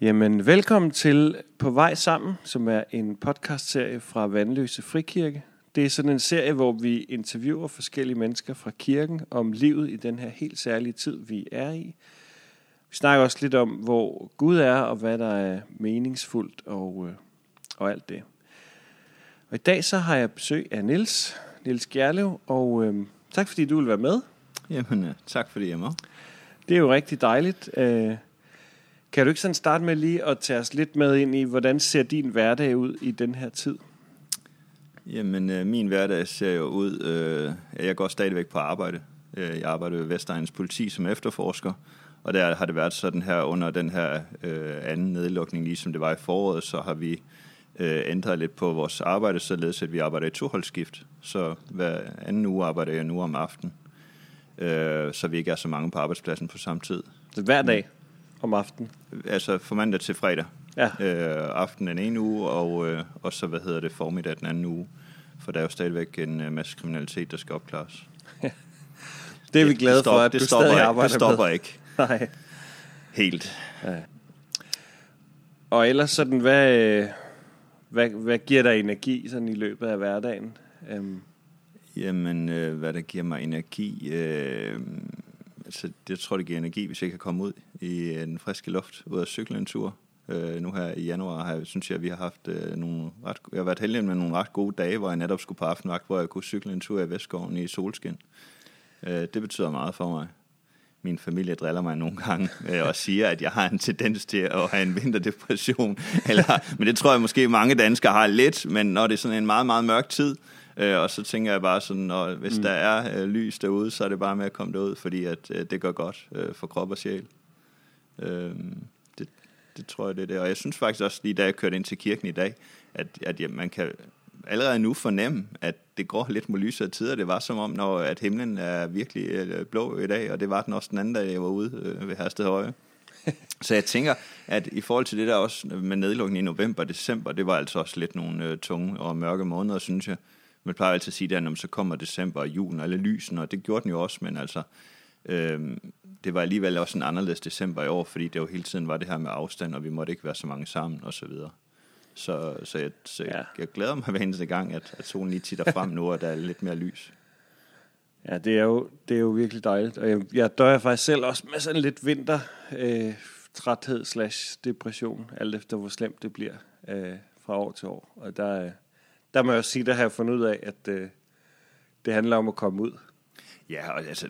Jamen, velkommen til På vej sammen, som er en podcastserie fra Vandløse Frikirke. Det er sådan en serie, hvor vi interviewer forskellige mennesker fra kirken om livet i den her helt særlige tid, vi er i. Vi snakker også lidt om, hvor Gud er, og hvad der er meningsfuldt og, øh, og alt det. Og i dag så har jeg besøg af Nils, Nils Gerlev, og øh, tak fordi du vil være med. Jamen, øh, tak fordi jeg er med. Det er jo rigtig dejligt. Øh, kan du ikke sådan starte med lige at tage os lidt med ind i, hvordan ser din hverdag ud i den her tid? Jamen, øh, min hverdag ser jo ud... Øh, jeg går stadigvæk på arbejde. Øh, jeg arbejder ved Vestegns politi som efterforsker, og der har det været sådan her under den her øh, anden nedlukning, ligesom det var i foråret, så har vi øh, ændret lidt på vores arbejde, således at vi arbejder i toholdsskift. Så hver anden uge arbejder jeg nu om aftenen, øh, så vi ikke er så mange på arbejdspladsen på samme tid. Så hver dag om aftenen? Altså fra mandag til fredag. Ja. Øh, aften den ene uge, og, øh, og så, hvad hedder det, formiddag den anden uge. For der er jo stadigvæk en øh, masse kriminalitet, der skal opklares. Det er vi glade det for, at det du stopper stadig ikke, arbejder Det stopper med. ikke Nej. helt. Og ellers sådan, hvad, øh, hvad, hvad giver dig energi sådan i løbet af hverdagen? Um, Jamen, øh, hvad der giver mig energi... Øh, altså, jeg tror, det giver energi, hvis jeg kan komme ud i en den friske luft, ud og cykle en tur. Øh, nu her i januar har jeg, synes jeg, vi har haft øh, nogle ret, jeg har været heldig med nogle ret gode dage, hvor jeg netop skulle på aftenvagt, hvor jeg kunne cykle en tur i Vestskoven i solskin. Øh, det betyder meget for mig. Min familie driller mig nogle gange øh, og siger, at jeg har en tendens til at have en vinterdepression. Eller, men det tror jeg måske mange danskere har lidt, men når det er sådan en meget, meget mørk tid, øh, og så tænker jeg bare sådan, når, hvis mm. der er øh, lys derude, så er det bare med at komme derud, fordi at, øh, det gør godt øh, for krop og sjæl. Øh, det, det tror jeg, det er det. Og jeg synes faktisk også, lige da jeg kørte ind til kirken i dag, at, at ja, man kan allerede nu fornemme, at det går lidt mod lysere tider. Det var som om, når at himlen er virkelig øh, blå i dag, og det var den også den anden dag, jeg var ude øh, ved Hersted Høje. Så jeg tænker, at i forhold til det der også med nedlukningen i november og december, det var altså også lidt nogle øh, tunge og mørke måneder, synes jeg. Man plejer altid at sige, at så kommer december og julen og alle lysen, og det gjorde den jo også, men altså, øh, det var alligevel også en anderledes december i år, fordi det jo hele tiden var det her med afstand, og vi måtte ikke være så mange sammen og så videre. Så, så, jeg, så jeg, Ja. jeg glæder mig hver eneste gang, at, at solen lige titter frem nu, og der er lidt mere lys. ja, det er, jo, det er jo virkelig dejligt. Og jeg, jeg døjer faktisk selv også med sådan lidt vinter øh, træthed slash depression, alt efter hvor slemt det bliver øh, fra år til år. Og der, øh, der må jeg også sige, der har jeg fundet ud af, at øh, det handler om at komme ud. Ja, og altså,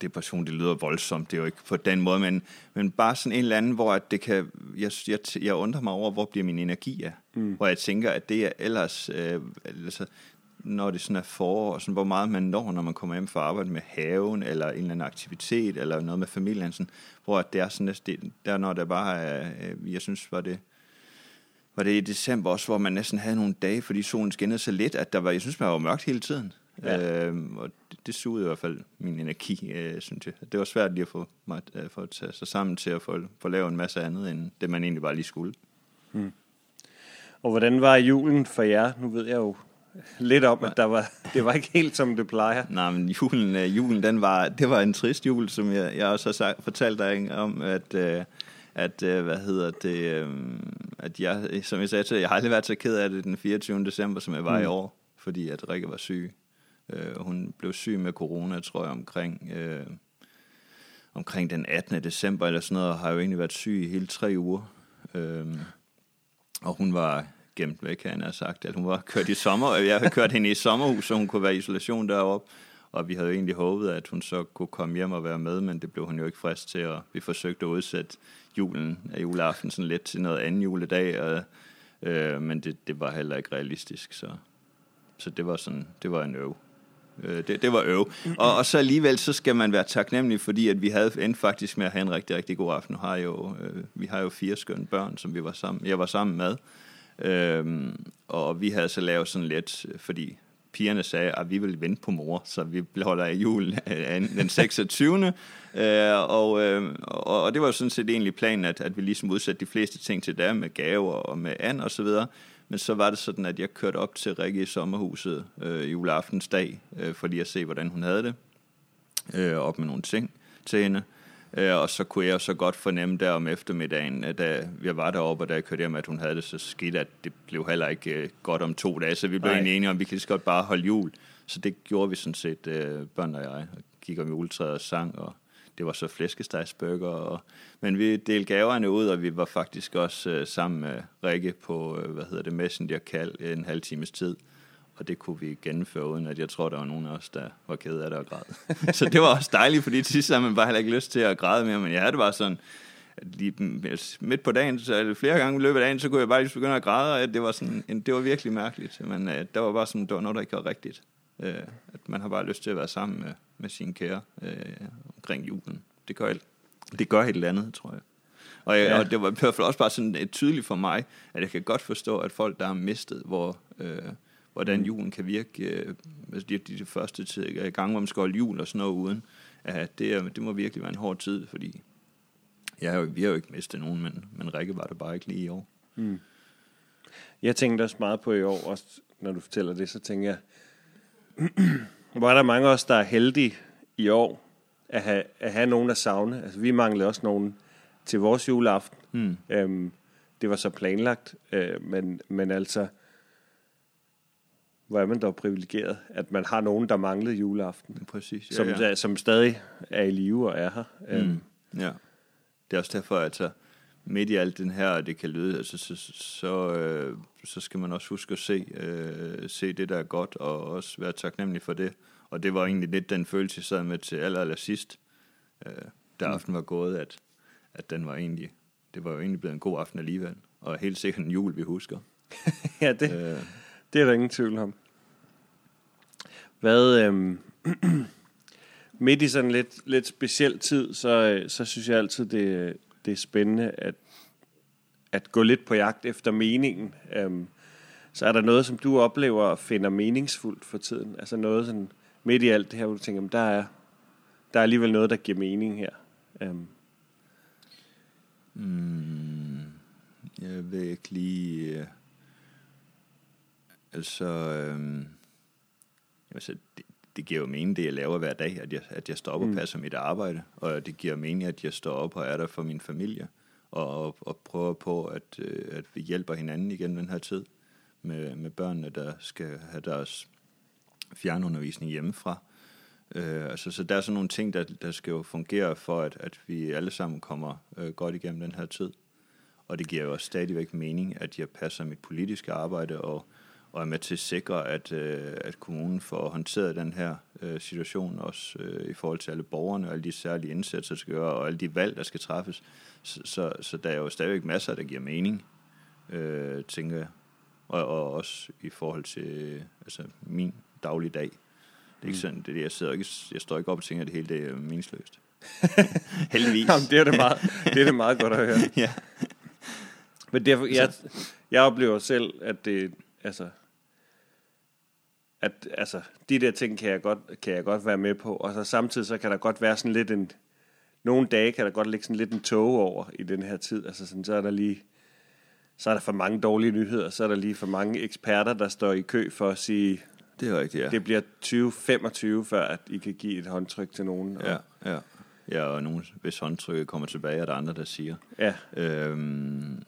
depression, det lyder voldsomt, det er jo ikke på den måde, men, men bare sådan en eller anden, hvor at det kan, jeg, jeg, jeg undrer mig over, hvor bliver min energi af, mm. hvor jeg tænker, at det er ellers, øh, altså, når det sådan er forår, sådan, hvor meget man når, når man kommer hjem fra arbejde med haven, eller en eller anden aktivitet, eller noget med familien, sådan, hvor at det er sådan, det, der når det bare er, øh, jeg synes, var det, var det i december også, hvor man næsten havde nogle dage, fordi solen skinnede så lidt, at der var, jeg synes, man var mørkt hele tiden. Ja. Øhm, og det, det sugede i hvert fald min energi, øh, synes jeg. Det var svært lige at få, mig, øh, få at tage sig sammen til at få, få lavet en masse andet, end det man egentlig bare lige skulle. Og hvordan var julen for jer? Nu ved jeg jo lidt om, at der var, det var ikke helt som det plejer. Nej, men julen, øh, julen den var, det var en trist jul, som jeg, jeg også har sagt, fortalt dig om, at, øh, at øh, hvad hedder det, øh, at jeg, som jeg sagde til, jeg har aldrig været så ked af det den 24. december, som jeg var mm. i år, fordi at Rikke var syg. Øh, hun blev syg med corona, tror jeg, omkring, øh, omkring den 18. december eller sådan noget, og har jo egentlig været syg i hele tre uger. Øh, og hun var gemt væk, han har sagt, at hun var kørt i sommer, jeg havde kørt hende i sommerhus, så hun kunne være i isolation deroppe, og vi havde jo egentlig håbet, at hun så kunne komme hjem og være med, men det blev hun jo ikke frisk til, og vi forsøgte at udsætte julen af juleaften sådan lidt til noget anden juledag, og, øh, men det, det var heller ikke realistisk, så, så det var sådan, det var en øv. Øh, det, det var øv. Og, og så alligevel, så skal man være taknemmelig, fordi at vi havde endt faktisk med at have en rigtig, rigtig god aften. Nu har jo, øh, vi har jo fire skønne børn, som vi var sammen, jeg var sammen med. Øhm, og vi havde så lavet sådan lidt, fordi pigerne sagde, at vi ville vente på mor, så vi holder jul øh, den 26. øh, og, øh, og, og det var jo sådan set egentlig planen, at, at vi ligesom udsatte de fleste ting til der med gaver og med and og så videre. Men så var det sådan, at jeg kørte op til Rikke i sommerhuset øh, juleaftensdag, øh, for lige at se, hvordan hun havde det. Øh, op med nogle ting til hende. Øh, og så kunne jeg så godt fornemme der om eftermiddagen, øh, da jeg var deroppe, og da jeg kørte hjem, at hun havde det så skidt, at det blev heller ikke øh, godt om to dage. Så vi blev egentlig enige om, at vi kan lige så godt bare holde jul. Så det gjorde vi sådan set, øh, børn og jeg, gik om juletræet og sang, og det var så flæskestegsburger. Og, men vi delte gaverne ud, og vi var faktisk også øh, sammen med Rikke på, øh, hvad hedder det, Messenger-kald en halv times tid. Og det kunne vi gennemføre, uden at jeg tror, der var nogen af os, der var ked af det og græd. så det var også dejligt, fordi til sidst havde man bare heller ikke lyst til at græde mere, men jeg havde det bare sådan, lige midt på dagen, så flere gange i løbet af dagen, så kunne jeg bare lige begynde at græde, og det var, sådan, det var virkelig mærkeligt. Men uh, der var bare sådan, det var noget, der ikke var rigtigt. Uh, at man har bare lyst til at være sammen med, med sine kære uh, omkring julen. Det gør, det gør helt andet, tror jeg. Og, jeg, ja. og det var i hvert fald også bare sådan et tydeligt for mig, at jeg kan godt forstå, at folk, der har mistet, hvor, øh, hvordan julen kan virke, øh, altså de, de, de første tid, i gang, hvor man skal holde jul og sådan noget uden, at det, er, det må virkelig være en hård tid, fordi jeg vi har jo ikke mistet nogen, men, men Rikke var det bare ikke lige i år. Mm. Jeg tænkte også meget på i år, også når du fortæller det, så tænker jeg, hvor er der mange af os, der er heldige i år, at have, at have nogen at savne. Altså, vi manglede også nogen til vores juleaften. Mm. Øhm, det var så planlagt, øh, men, men altså, hvor er man dog privilegeret, at man har nogen, der manglede juleaften. Præcis. Ja, som, ja. som stadig er i live og er her. Mm. Øhm. Ja. Det er også derfor, at så midt i alt den her, det kan lyde, altså, så, så, øh, så skal man også huske at se, øh, se det, der er godt, og også være taknemmelig for det. Og det var egentlig lidt den følelse, jeg sad med til aller, aller sidst, øh, da mm. aften var gået, at, at den var egentlig, det var jo egentlig blevet en god aften alligevel. Og helt sikkert en jul, vi husker. ja, det, øh, det er der ingen tvivl om. Hvad, øhm, midt i sådan lidt, lidt speciel tid, så, øh, så synes jeg altid, det, det er spændende at, at gå lidt på jagt efter meningen. Øhm, så er der noget, som du oplever og finder meningsfuldt for tiden? Altså noget sådan midt i alt det her, hvor du tænker, der er, der er alligevel noget, der giver mening her. Øhm. Mm, jeg ved ikke lige... Øh, Altså... Øh, altså det, det giver jo mening, det jeg laver hver dag, at jeg, at jeg står op og mm. passer mit arbejde, og det giver mening, at jeg står op og er der for min familie, og, og, og prøver på, at, øh, at vi hjælper hinanden igen den her tid, med, med børnene, der skal have deres fjernundervisning hjemmefra. Øh, altså, så der er sådan nogle ting, der, der skal jo fungere for, at, at vi alle sammen kommer øh, godt igennem den her tid. Og det giver jo også stadigvæk mening, at jeg passer mit politiske arbejde og og er med til at sikre, at, øh, at kommunen får håndteret den her øh, situation, også øh, i forhold til alle borgerne og alle de særlige indsatser, der skal gøre, og alle de valg, der skal træffes. Så, så, så der er jo stadigvæk masser, der giver mening, øh, tænker jeg. Og, og også i forhold til altså, min daglige dag. Det er ikke mm. sådan, det, jeg, sidder ikke, jeg står ikke op og tænker, at det hele det er meningsløst. Heldigvis. Jamen, det er det meget, det er det meget godt at høre. ja. Men derfor, jeg, jeg oplever selv, at det, altså, at altså, de der ting kan jeg, godt, kan jeg godt være med på, og så samtidig så kan der godt være sådan lidt en, nogle dage kan der godt ligge sådan lidt en tog over i den her tid, altså sådan, så er der lige, så er der for mange dårlige nyheder, så er der lige for mange eksperter, der står i kø for at sige, det er rigtigt, ja. Det bliver 2025, før at I kan give et håndtryk til nogen. Ja, ja. Ja, og nogen, hvis håndtrykket kommer tilbage, er der andre, der siger. Ja. Øhm,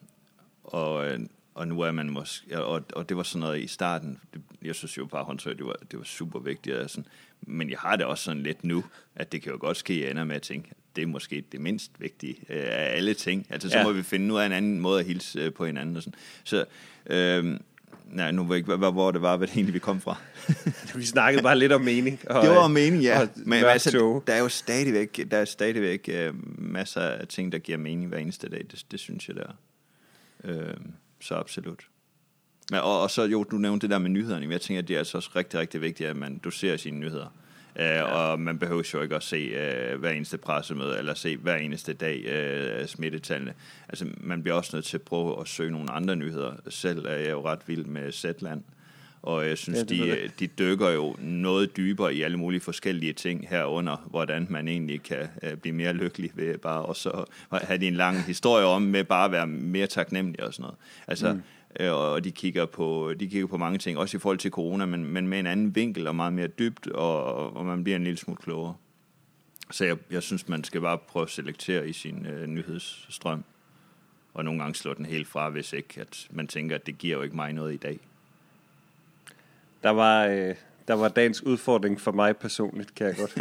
og øh, og nu er man måske, og, og det var sådan noget i starten, det, jeg synes jo bare håndtøj, det var, det var super vigtigt, og sådan, men jeg har det også sådan lidt nu, at det kan jo godt ske, at jeg ender med at tænke, det er måske det mindst vigtige øh, af alle ting. Altså så ja. må vi finde ud af en anden måde at hilse øh, på hinanden og sådan. Så, øh, nej, nu ved jeg ikke, hvor, det var, hvad det egentlig vi kom fra. vi snakkede bare lidt om mening. Og, det var om mening, ja. Men altså, der er jo stadigvæk, der er stadigvæk øh, masser af ting, der giver mening hver eneste dag. Det, det synes jeg, der er. Øh, så absolut. Men, og, og så jo, du nævnte det der med nyhederne, men jeg tænker, at det er altså også rigtig, rigtig vigtigt, at man doserer sine nyheder. Uh, ja. Og man behøver jo ikke at se uh, hver eneste pressemøde, eller se hver eneste dag uh, smittetallene. Altså, man bliver også nødt til at prøve at søge nogle andre nyheder. Selv er jeg jo ret vild med Zetland, og jeg synes, ja, de, de dykker jo noget dybere i alle mulige forskellige ting herunder, hvordan man egentlig kan uh, blive mere lykkelig ved bare og så have en lang historie om med bare at være mere taknemmelig og sådan noget. Altså, mm. uh, og de kigger, på, de kigger på mange ting, også i forhold til corona, men, men med en anden vinkel og meget mere dybt, og, og man bliver en lille smule klogere. Så jeg, jeg synes, man skal bare prøve at selektere i sin øh, nyhedsstrøm, og nogle gange slå den helt fra, hvis ikke at man tænker, at det giver jo ikke mig noget i dag. Der var, øh, der var dagens udfordring for mig personligt, kan jeg godt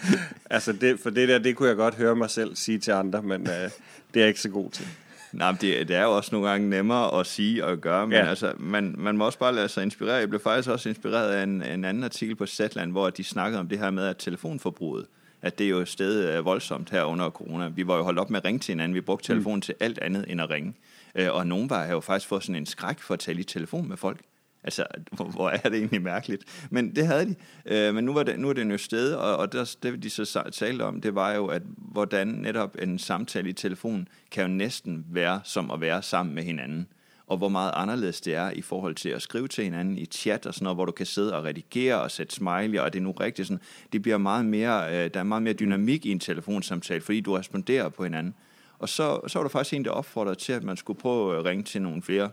altså det, for det der, det kunne jeg godt høre mig selv sige til andre, men øh, det er jeg ikke så god til. Nej, men det, det er jo også nogle gange nemmere at sige og gøre, men ja. altså, man, man må også bare lade sig inspirere. Jeg blev faktisk også inspireret af en, en anden artikel på Zetland, hvor de snakkede om det her med, at telefonforbruget, at det er jo stadig øh, voldsomt her under corona. Vi var jo holdt op med at ringe til hinanden. Vi brugte telefonen mm. til alt andet end at ringe. Øh, og nogen var jo faktisk fået sådan en skræk for at tale i telefon med folk. Altså, hvor, hvor er det egentlig mærkeligt. Men det havde de. Øh, men nu, var det, nu er det jo sted, og, og der, det de så talte om, det var jo, at hvordan netop en samtale i telefon kan jo næsten være som at være sammen med hinanden. Og hvor meget anderledes det er i forhold til at skrive til hinanden i chat og sådan noget, hvor du kan sidde og redigere og sætte smiley, og det er nu rigtigt sådan. Det bliver meget mere, øh, der er meget mere dynamik i en telefonsamtale, fordi du responderer på hinanden. Og så, så var der faktisk en, der opfordrede til, at man skulle prøve at ringe til nogle flere.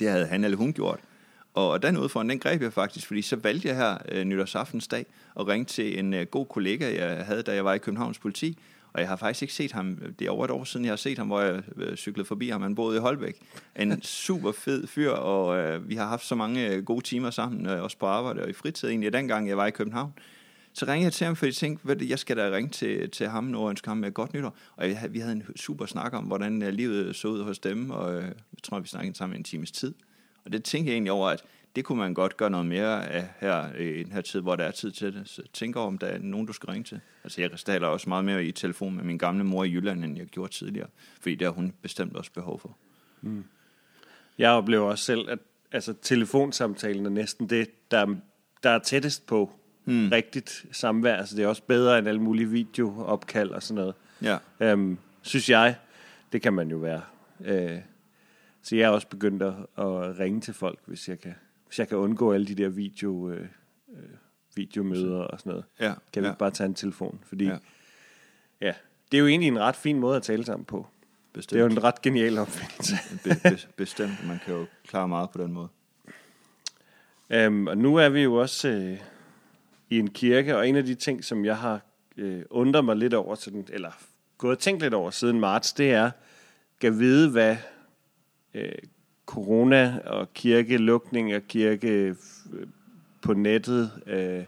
Det havde han eller hun gjort. Og den udfordring, den greb jeg faktisk, fordi så valgte jeg her øh, nytårsaftensdag at ringe til en øh, god kollega, jeg havde, da jeg var i Københavns politi. Og jeg har faktisk ikke set ham, det er over et år siden, jeg har set ham, hvor jeg øh, cyklede forbi ham, han boede i Holbæk. En super fed fyr, og øh, vi har haft så mange øh, gode timer sammen, øh, også på arbejde og i fritid egentlig, dengang jeg var i København. Så ringede jeg til ham, fordi jeg tænkte, jeg skal da ringe til, til ham nu og ønske ham et godt nytår. Og jeg, vi havde en super snak om, hvordan livet så ud hos dem, og øh, jeg tror, vi snakkede sammen en times tid. Og det tænkte jeg egentlig over, at det kunne man godt gøre noget mere af her i den her tid, hvor der er tid til det. Så tænk over, om der er nogen, du skal ringe til. Altså jeg taler også meget mere i telefon med min gamle mor i Jylland, end jeg gjorde tidligere. Fordi der har hun bestemt også behov for. Mm. Jeg oplever også selv, at altså, telefonsamtalen er næsten det, der, der er tættest på mm. rigtigt samvær. Altså det er også bedre end alle mulige videoopkald og sådan noget. Ja. Øhm, synes jeg, det kan man jo være. Øh, så jeg er også begyndt at, at ringe til folk, hvis jeg kan, hvis jeg kan undgå alle de der video, øh, øh videomøder og sådan noget. Ja, kan vi ja. bare tage en telefon? Fordi ja. ja, det er jo egentlig en ret fin måde at tale sammen på. Bestemt. Det er jo en ret genial opfindelse. be, be, bestemt, man kan jo klare meget på den måde. Um, og nu er vi jo også øh, i en kirke, og en af de ting, som jeg har øh, undret mig lidt over, sådan, eller gået og tænkt lidt over siden marts, det er, at vide, hvad øh, corona og kirkelukning og kirke øh, på nettet, øh,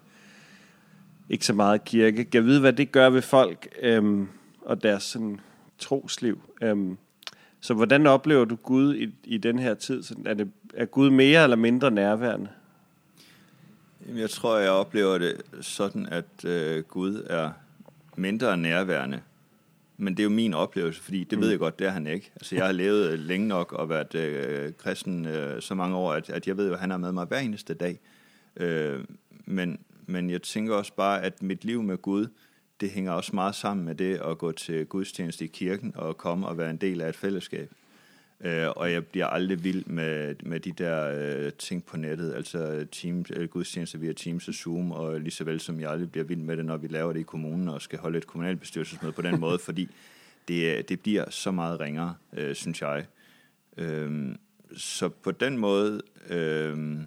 ikke så meget kirke. Jeg ved, hvad det gør ved folk øh, og deres sådan, trosliv. Øh, så hvordan oplever du Gud i, i den her tid? Sådan, er, det, er Gud mere eller mindre nærværende? Jeg tror, jeg oplever det sådan, at øh, Gud er mindre nærværende men det er jo min oplevelse, fordi det mm. ved jeg godt, det er han ikke. Altså, jeg har levet længe nok og været øh, kristen øh, så mange år, at, at jeg ved jo, at han er med mig hver eneste dag. Øh, men, men jeg tænker også bare, at mit liv med Gud, det hænger også meget sammen med det at gå til gudstjeneste i kirken og komme og være en del af et fællesskab. Øh, og jeg bliver aldrig vild med, med de der øh, ting på nettet, altså teams, øh, gudstjenester via Teams og Zoom, og lige så vel som jeg aldrig bliver vild med det, når vi laver det i kommunen og skal holde et kommunalbestyrelsesmøde på den måde, fordi det, det bliver så meget ringere, øh, synes jeg. Øh, så på den måde øhm, øh,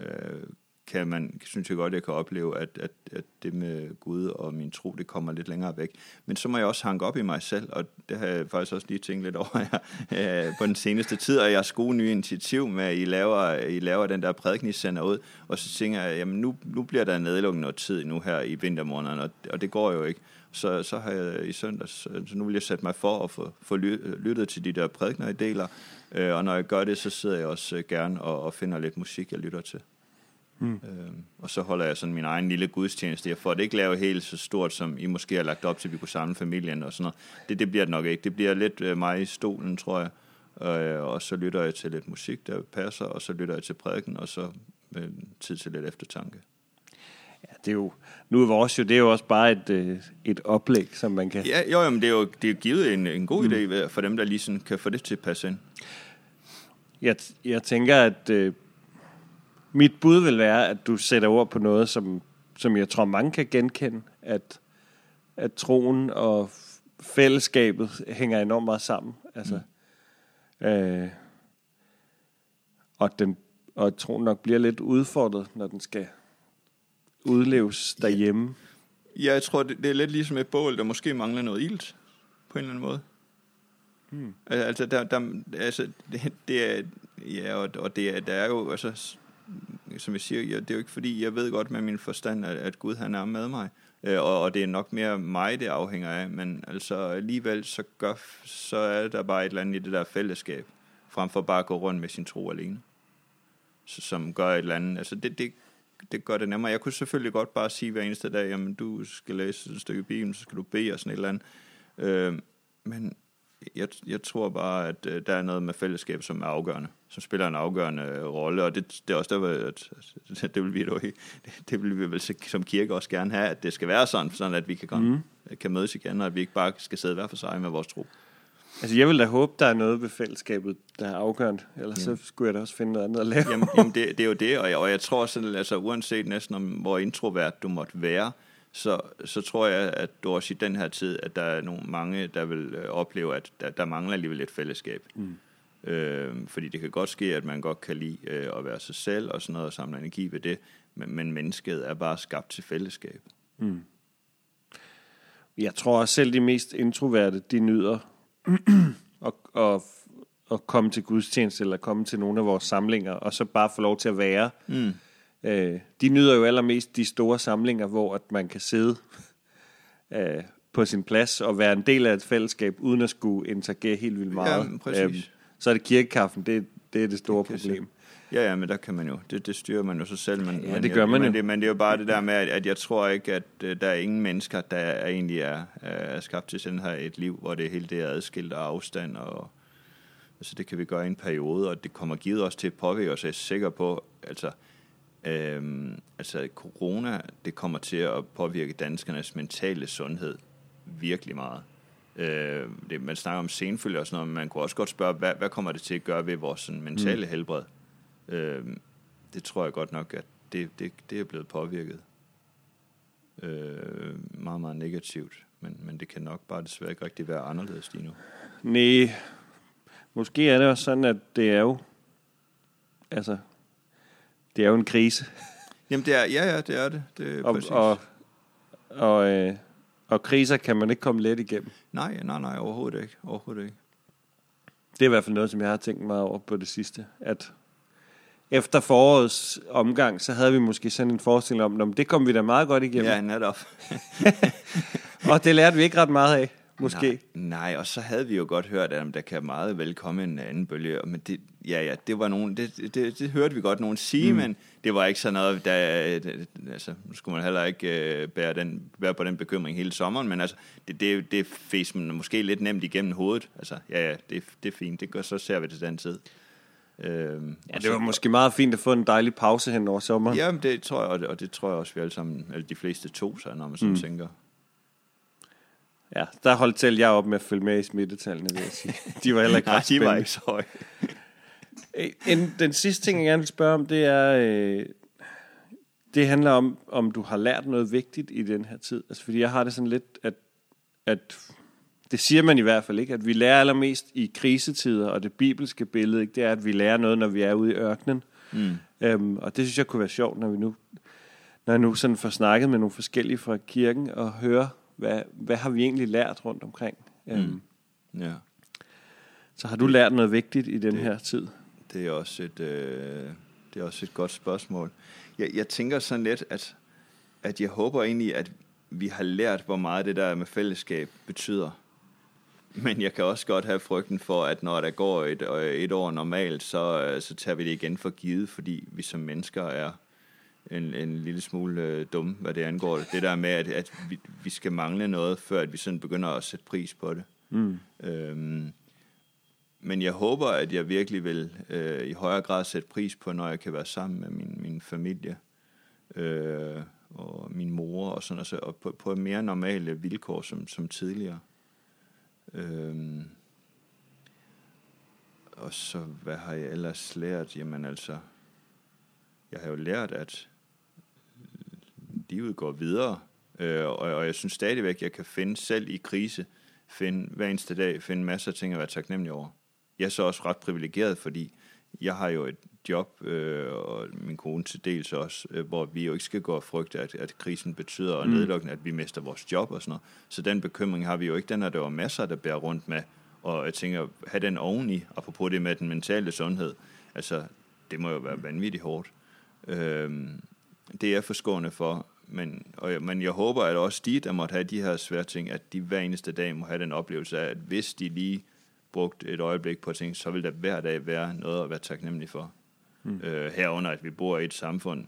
øh, kan man, synes jeg godt, jeg kan opleve, at, at, at det med Gud og min tro, det kommer lidt længere væk. Men så må jeg også hanke op i mig selv, og det har jeg faktisk også lige tænkt lidt over her, øh, på den seneste tid, og jeg har gode nye initiativ med, at I laver, I laver den der prædiken, I sender ud, og så tænker jeg, jamen nu, nu bliver der nedlukket noget tid nu her i vintermånederne, og, og det går jo ikke. Så, så har jeg i søndags, så nu vil jeg sætte mig for at få, få lyttet til de der prædikner, I deler, øh, og når jeg gør det, så sidder jeg også øh, gerne og, og finder lidt musik, jeg lytter til. Mm. Øhm, og så holder jeg sådan min egen lille gudstjeneste. Jeg får det ikke lavet helt så stort, som I måske har lagt op til, at vi kunne samle familien og sådan noget. Det, det bliver det nok ikke. Det bliver lidt øh, mig i stolen, tror jeg. Øh, og så lytter jeg til lidt musik, der passer, og så lytter jeg til prædiken, og så øh, tid til lidt eftertanke. Ja, det er jo, nu er vores jo, det er jo også bare et, øh, et oplæg, som man kan... Ja, jo, jo men det er jo det er givet en, en god mm. idé for dem, der lige sådan kan få det til at passe ind. Jeg, jeg tænker, at øh, mit bud vil være, at du sætter ord på noget, som, som jeg tror mange kan genkende, at, at troen og fællesskabet hænger enormt meget sammen. Altså, mm. øh, og, den, og troen nok bliver lidt udfordret, når den skal udleves derhjemme. Ja, jeg tror, det, det er lidt ligesom et bål, der måske mangler noget ilt, på en eller anden måde. Hmm. Altså, der, der, altså det, det er, ja, og, og det er, der er jo, altså, som jeg siger, jeg, det er jo ikke fordi, jeg ved godt med min forstand, at, at Gud han er med mig, øh, og, og det er nok mere mig, det afhænger af, men altså alligevel, så, gør, så er der bare et eller andet i det der fællesskab, frem for bare at gå rundt med sin tro alene, så, som gør et eller andet, altså det, det, det gør det nemmere. Jeg kunne selvfølgelig godt bare sige hver eneste dag, jamen du skal læse et stykke Bibel, så skal du bede og sådan et eller andet. Øh, men jeg, jeg tror bare, at øh, der er noget med fællesskab, som er afgørende, som spiller en afgørende øh, rolle, og det, det er også der, at, at det vil vi, det, det vil vi vel som kirke også gerne have, at det skal være sådan, sådan at vi kan, komme, mm. kan mødes igen, og at vi ikke bare skal sidde hver for sig med vores tro. Altså, jeg vil da håbe, der er noget ved fællesskabet, der er afgørende. Ellers ja. så skulle jeg da også finde noget andet at lave. Jamen, jamen det, det, er jo det, og jeg, og jeg tror sådan, altså uanset næsten om, hvor introvert du måtte være, så, så tror jeg, at du også i den her tid, at der er nogle mange, der vil øh, opleve, at der, der mangler alligevel et fællesskab. Mm. Øh, fordi det kan godt ske, at man godt kan lide øh, at være sig selv og sådan noget, og samle energi ved det, men, men mennesket er bare skabt til fællesskab. Mm. Jeg tror også selv de mest introverte, de nyder at, at, at komme til gudstjeneste, eller komme til nogle af vores samlinger, og så bare få lov til at være. Mm Øh, de nyder jo allermest de store samlinger, hvor at man kan sidde øh, på sin plads og være en del af et fællesskab, uden at skulle interagere helt vildt meget. Ja, præcis. Øh, så er det kirkekaffen, det, det er det store det problem. Ja, ja, men der kan man jo, det, det styrer man jo sig selv. Men, ja, men, det gør man men, jo. Det, men det er jo bare det der med, at, at jeg tror ikke, at uh, der er ingen mennesker, der er, egentlig er, er skabt til sådan her et liv, hvor det hele det er adskilt og afstand. Og, altså det kan vi gøre i en periode, og det kommer givet os til at påvirke os. Jeg er sikker på, altså Øhm, altså corona, det kommer til at påvirke danskernes mentale sundhed virkelig meget. Øh, det, man snakker om senfølge og sådan noget, men man kunne også godt spørge, hvad, hvad kommer det til at gøre ved vores sådan, mentale mm. helbred? Øh, det tror jeg godt nok, at det, det, det er blevet påvirket øh, meget, meget negativt. Men, men det kan nok bare desværre ikke rigtig være anderledes lige nu. Nej, måske er det også sådan, at det er jo, altså det er jo en krise. Jamen, det er, ja, ja, det er det. det er og, præcis. og, og, øh, og kriser kan man ikke komme let igennem. Nej, nej, nej, overhovedet ikke. Overhovedet ikke. Det er i hvert fald noget, som jeg har tænkt meget over på det sidste. At efter forårets omgang, så havde vi måske sådan en forestilling om, at det kom vi da meget godt igennem. Ja, netop. og det lærte vi ikke ret meget af måske. Nej, nej, og så havde vi jo godt hørt, at der kan meget vel komme en anden bølge, men det, ja, ja, det var nogen, det, det, det, det hørte vi godt nogen sige, mm. men det var ikke sådan noget, der, altså, nu skulle man heller ikke uh, bære, den, bære på den bekymring hele sommeren, men altså, det, det, det fæs man måske lidt nemt igennem hovedet, altså, ja, ja, det, det er fint, det gør, så ser vi det den tid. Øhm, ja, det var så, måske meget fint at få en dejlig pause hen over sommeren. Ja, det tror jeg, og det, og det tror jeg også, vi alle sammen, eller de fleste to sig, når man sådan mm. tænker. Ja, der holdt selv jeg op med at følge med i smittetallene, vil jeg sige. De var heller ikke Nej, de var ikke så høje. en, den sidste ting, jeg gerne vil spørge om, det er, øh, det handler om, om du har lært noget vigtigt i den her tid. Altså, fordi jeg har det sådan lidt, at, at det siger man i hvert fald ikke, at vi lærer allermest i krisetider, og det bibelske billede, ikke, det er, at vi lærer noget, når vi er ude i ørkenen. Mm. Øhm, og det synes jeg kunne være sjovt, når vi nu, når jeg nu sådan får snakket med nogle forskellige fra kirken, og høre, hvad, hvad har vi egentlig lært rundt omkring? Mm. Øhm, ja. Så har du lært noget vigtigt i den det, her tid? Det er også et, øh, det er også et godt spørgsmål. Jeg, jeg tænker sådan lidt, at, at jeg håber egentlig, at vi har lært, hvor meget det der med fællesskab betyder. Men jeg kan også godt have frygten for, at når der går et, et år normalt, så, så tager vi det igen for givet, fordi vi som mennesker er en, en lille smule øh, dum, hvad det angår. Det der med, at, at vi, vi skal mangle noget, før at vi sådan begynder at sætte pris på det. Mm. Øhm, men jeg håber, at jeg virkelig vil øh, i højere grad sætte pris på, når jeg kan være sammen med min, min familie øh, og min mor og sådan noget, og på, på mere normale vilkår som, som tidligere. Øhm, og så, hvad har jeg ellers lært? Jamen altså, jeg har jo lært, at livet går videre, øh, og, og jeg synes stadigvæk, jeg kan finde selv i krise, finde hver eneste dag, finde masser af ting at være taknemmelig over. Jeg er så også ret privilegeret, fordi jeg har jo et job, øh, og min kone til dels også, øh, hvor vi jo ikke skal gå og frygte, at, at krisen betyder og Mm. nedlukning, at vi mister vores job og sådan noget. Så den bekymring har vi jo ikke. Den er der jo masser, der bærer rundt med. Og jeg tænker, have den oveni, apropos det med den mentale sundhed, altså, det må jo være vanvittigt hårdt. Øhm, det er forskående for, men, og jeg, men jeg håber, at også de, der måtte have de her svære ting, at de hver eneste dag må have den oplevelse af, at hvis de lige brugt et øjeblik på ting, så vil der hver dag være noget at være taknemmelig for. Mm. Øh, herunder, at vi bor i et samfund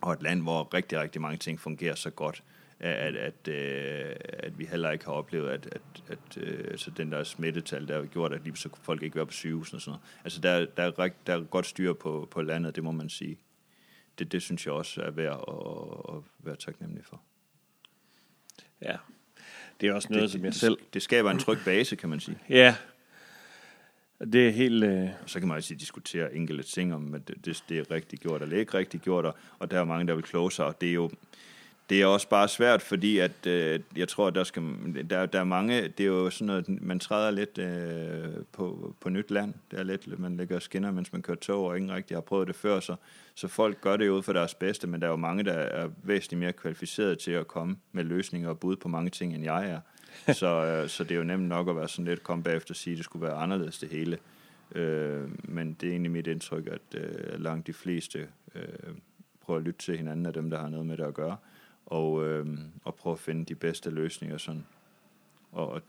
og et land, hvor rigtig, rigtig mange ting fungerer så godt, at, at, øh, at vi heller ikke har oplevet, at, at, at øh, så den der smittetal, der har gjort, at lige så folk ikke være på sygehus og sådan noget. Altså, der, der, er, rigt- der er godt styr på, på landet, det må man sige. Det, det synes jeg også er værd at, at være taknemmelig for. Ja. Det er også noget, det, som jeg det, selv... Det skaber en tryg base, kan man sige. Ja. Det er helt... Øh, Og så kan man også diskutere enkelte ting om, at det, det, det er rigtigt gjort eller ikke rigtigt gjort, og, og der er mange, der vil kloge sig, og det er jo det er også bare svært, fordi at, øh, jeg tror, der, skal, der, der er mange, det er jo sådan noget, man træder lidt øh, på, på nyt land. Det er lidt, man lægger skinner, mens man kører tog, og ingen rigtig har prøvet det før, så, så folk gør det ud for deres bedste, men der er jo mange, der er væsentligt mere kvalificerede til at komme med løsninger og bud på mange ting, end jeg er. så, øh, så det er jo nemt nok at være sådan lidt, komme bagefter og sige, at det skulle være anderledes det hele. Øh, men det er egentlig mit indtryk, at øh, langt de fleste øh, prøver at lytte til hinanden af dem, der har noget med det at gøre, og, øh, og prøve at finde de bedste løsninger sådan, og, og,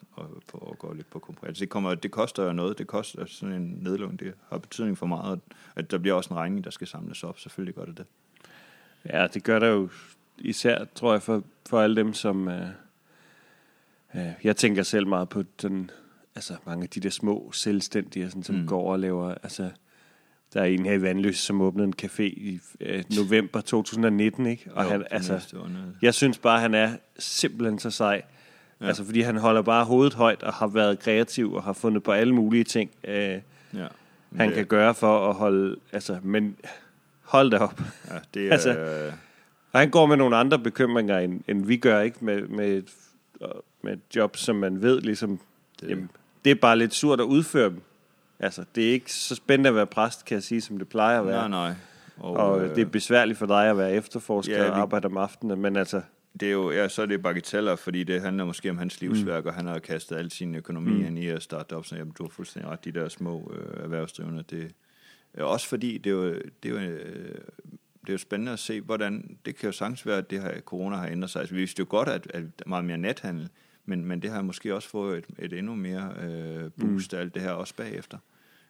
og, og gå lidt på kompromis. Altså, det, kommer, det koster jo noget, det koster sådan en nedlukning, det har betydning for meget, at der bliver også en regning, der skal samles op, selvfølgelig gør det det. ja, det gør der jo især, tror jeg, for, for alle dem, som... Øh, øh, jeg tænker selv meget på den, altså mange af de der små selvstændige, sådan, som mm. går og laver... Altså, der er en her i Vandløs, som åbnede en café i øh, november 2019, ikke? Og Jo, han, altså, jeg synes bare, han er simpelthen så sej. Ja. Altså, fordi han holder bare hovedet højt og har været kreativ og har fundet på alle mulige ting, øh, Ja. han det, kan gøre for at holde... Altså, men hold da op. Ja, det er, Altså, Og han går med nogle andre bekymringer, end, end vi gør, ikke? Med, med, et, med et job, som man ved, ligesom... Det, jamen, det er bare lidt surt at udføre dem. Altså, det er ikke så spændende at være præst, kan jeg sige, som det plejer at være. nej, nej. Og, Og øh, det er besværligt for dig at være efterforsker Ja, ja, og vi- arbejde om aftenen, men altså... det er jo, ja, så er det bagateller, fordi det handler måske om hans livsværk, mm. og han har kastet al sin økonomi mm. Ind i at starte op, så jamen, du har fuldstændig ret, de der små øh, erhvervsdrivende, det er også fordi, det er jo, det er jo, øh, det er jo spændende at se, hvordan, det kan jo sagtens være, at det her corona har ændret sig. Altså, vi vidste jo godt, at, at meget mere nethandel, men, men det har måske også fået et, et endnu mere øh, boost af alt det her også bagefter.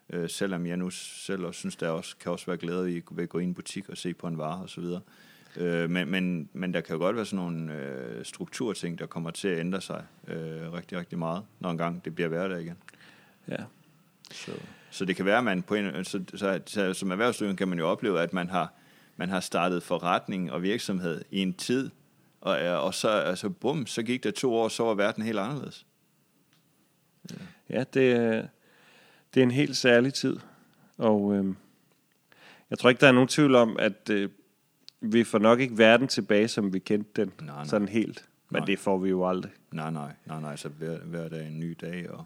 Øh, selvom jeg nu selv også synes, der også, kan også være glæde i ved at gå ind i en butik og se på en vare og så videre. Øh, men, men, men der kan jo godt være sådan nogle øh, strukturting, der kommer til at ændre sig øh, rigtig, rigtig meget, når engang det bliver hverdag igen. Ja. Så, så det kan være, at man på en, så, så, så, som erhvervsdrivende kan man jo opleve, at man har, man har startet forretning og virksomhed i en tid, og, og så altså, bum, så gik der to år, så var verden helt anderledes. Ja, det, er- det er en helt særlig tid. Og øh, jeg tror ikke, der er nogen tvivl om, at øh, vi får nok ikke verden tilbage, som vi kendte den. Nej, nej. Sådan helt. Men Nej. det får vi jo aldrig. Nej, nej, nej, nej, så hver, hver dag er en ny dag, og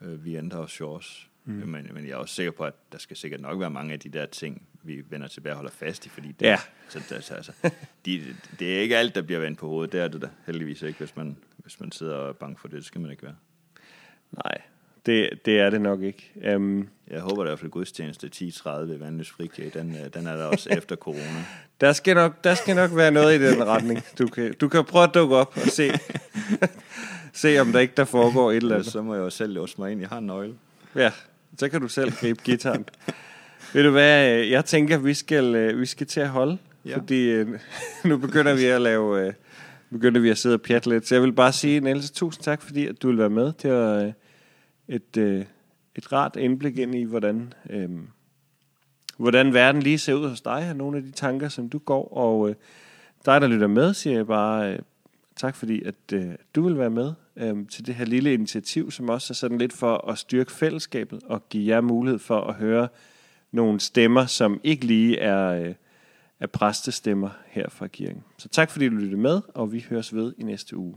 øh, vi ændrer os jo også. Mm. Men, men jeg er også sikker på, at der skal sikkert nok være mange af de der ting, vi vender tilbage og holder fast i, fordi det, Ja. så, det, så, altså, de, det er ikke alt, der bliver vendt på hovedet, det er det da heldigvis ikke, hvis man, hvis man sidder og er bange for det, det skal man ikke være. Nej, det, det er det nok ikke. Um, Jeg håber i hvert fald, gudstjeneste 10.30 ved Vandløs Frikirke, den, øh, den er der også efter corona. der, skal nok, der skal nok være noget i den retning. Du kan, du kan prøve at dukke op og se, se om der ikke der foregår et eller andet. så må jeg jo selv låse mig ind, jeg har en nøgle. Ja, så kan du selv gribe gitaren. Ved du hvad, øh, jeg tænker, vi skal, øh, vi skal til at holde. Ja. Fordi øh, nu begynder vi at lave... Begynder vi at sidde og pjatte lidt. Så jeg vil bare sige, Niels, tusind tak, fordi at du vil være med. Var øh, et, et rart indblik ind i, hvordan, øh, hvordan verden lige ser ud hos dig, og nogle af de tanker, som du går. Og øh, dig, der lytter med, siger jeg bare øh, tak, fordi at øh, du vil være med øh, til det her lille initiativ, som også er sådan lidt for at styrke fællesskabet og give jer mulighed for at høre nogle stemmer, som ikke lige er, øh, er præstestemmer her fra kirken. Så tak fordi du lyttede med, og vi høres ved i næste uge.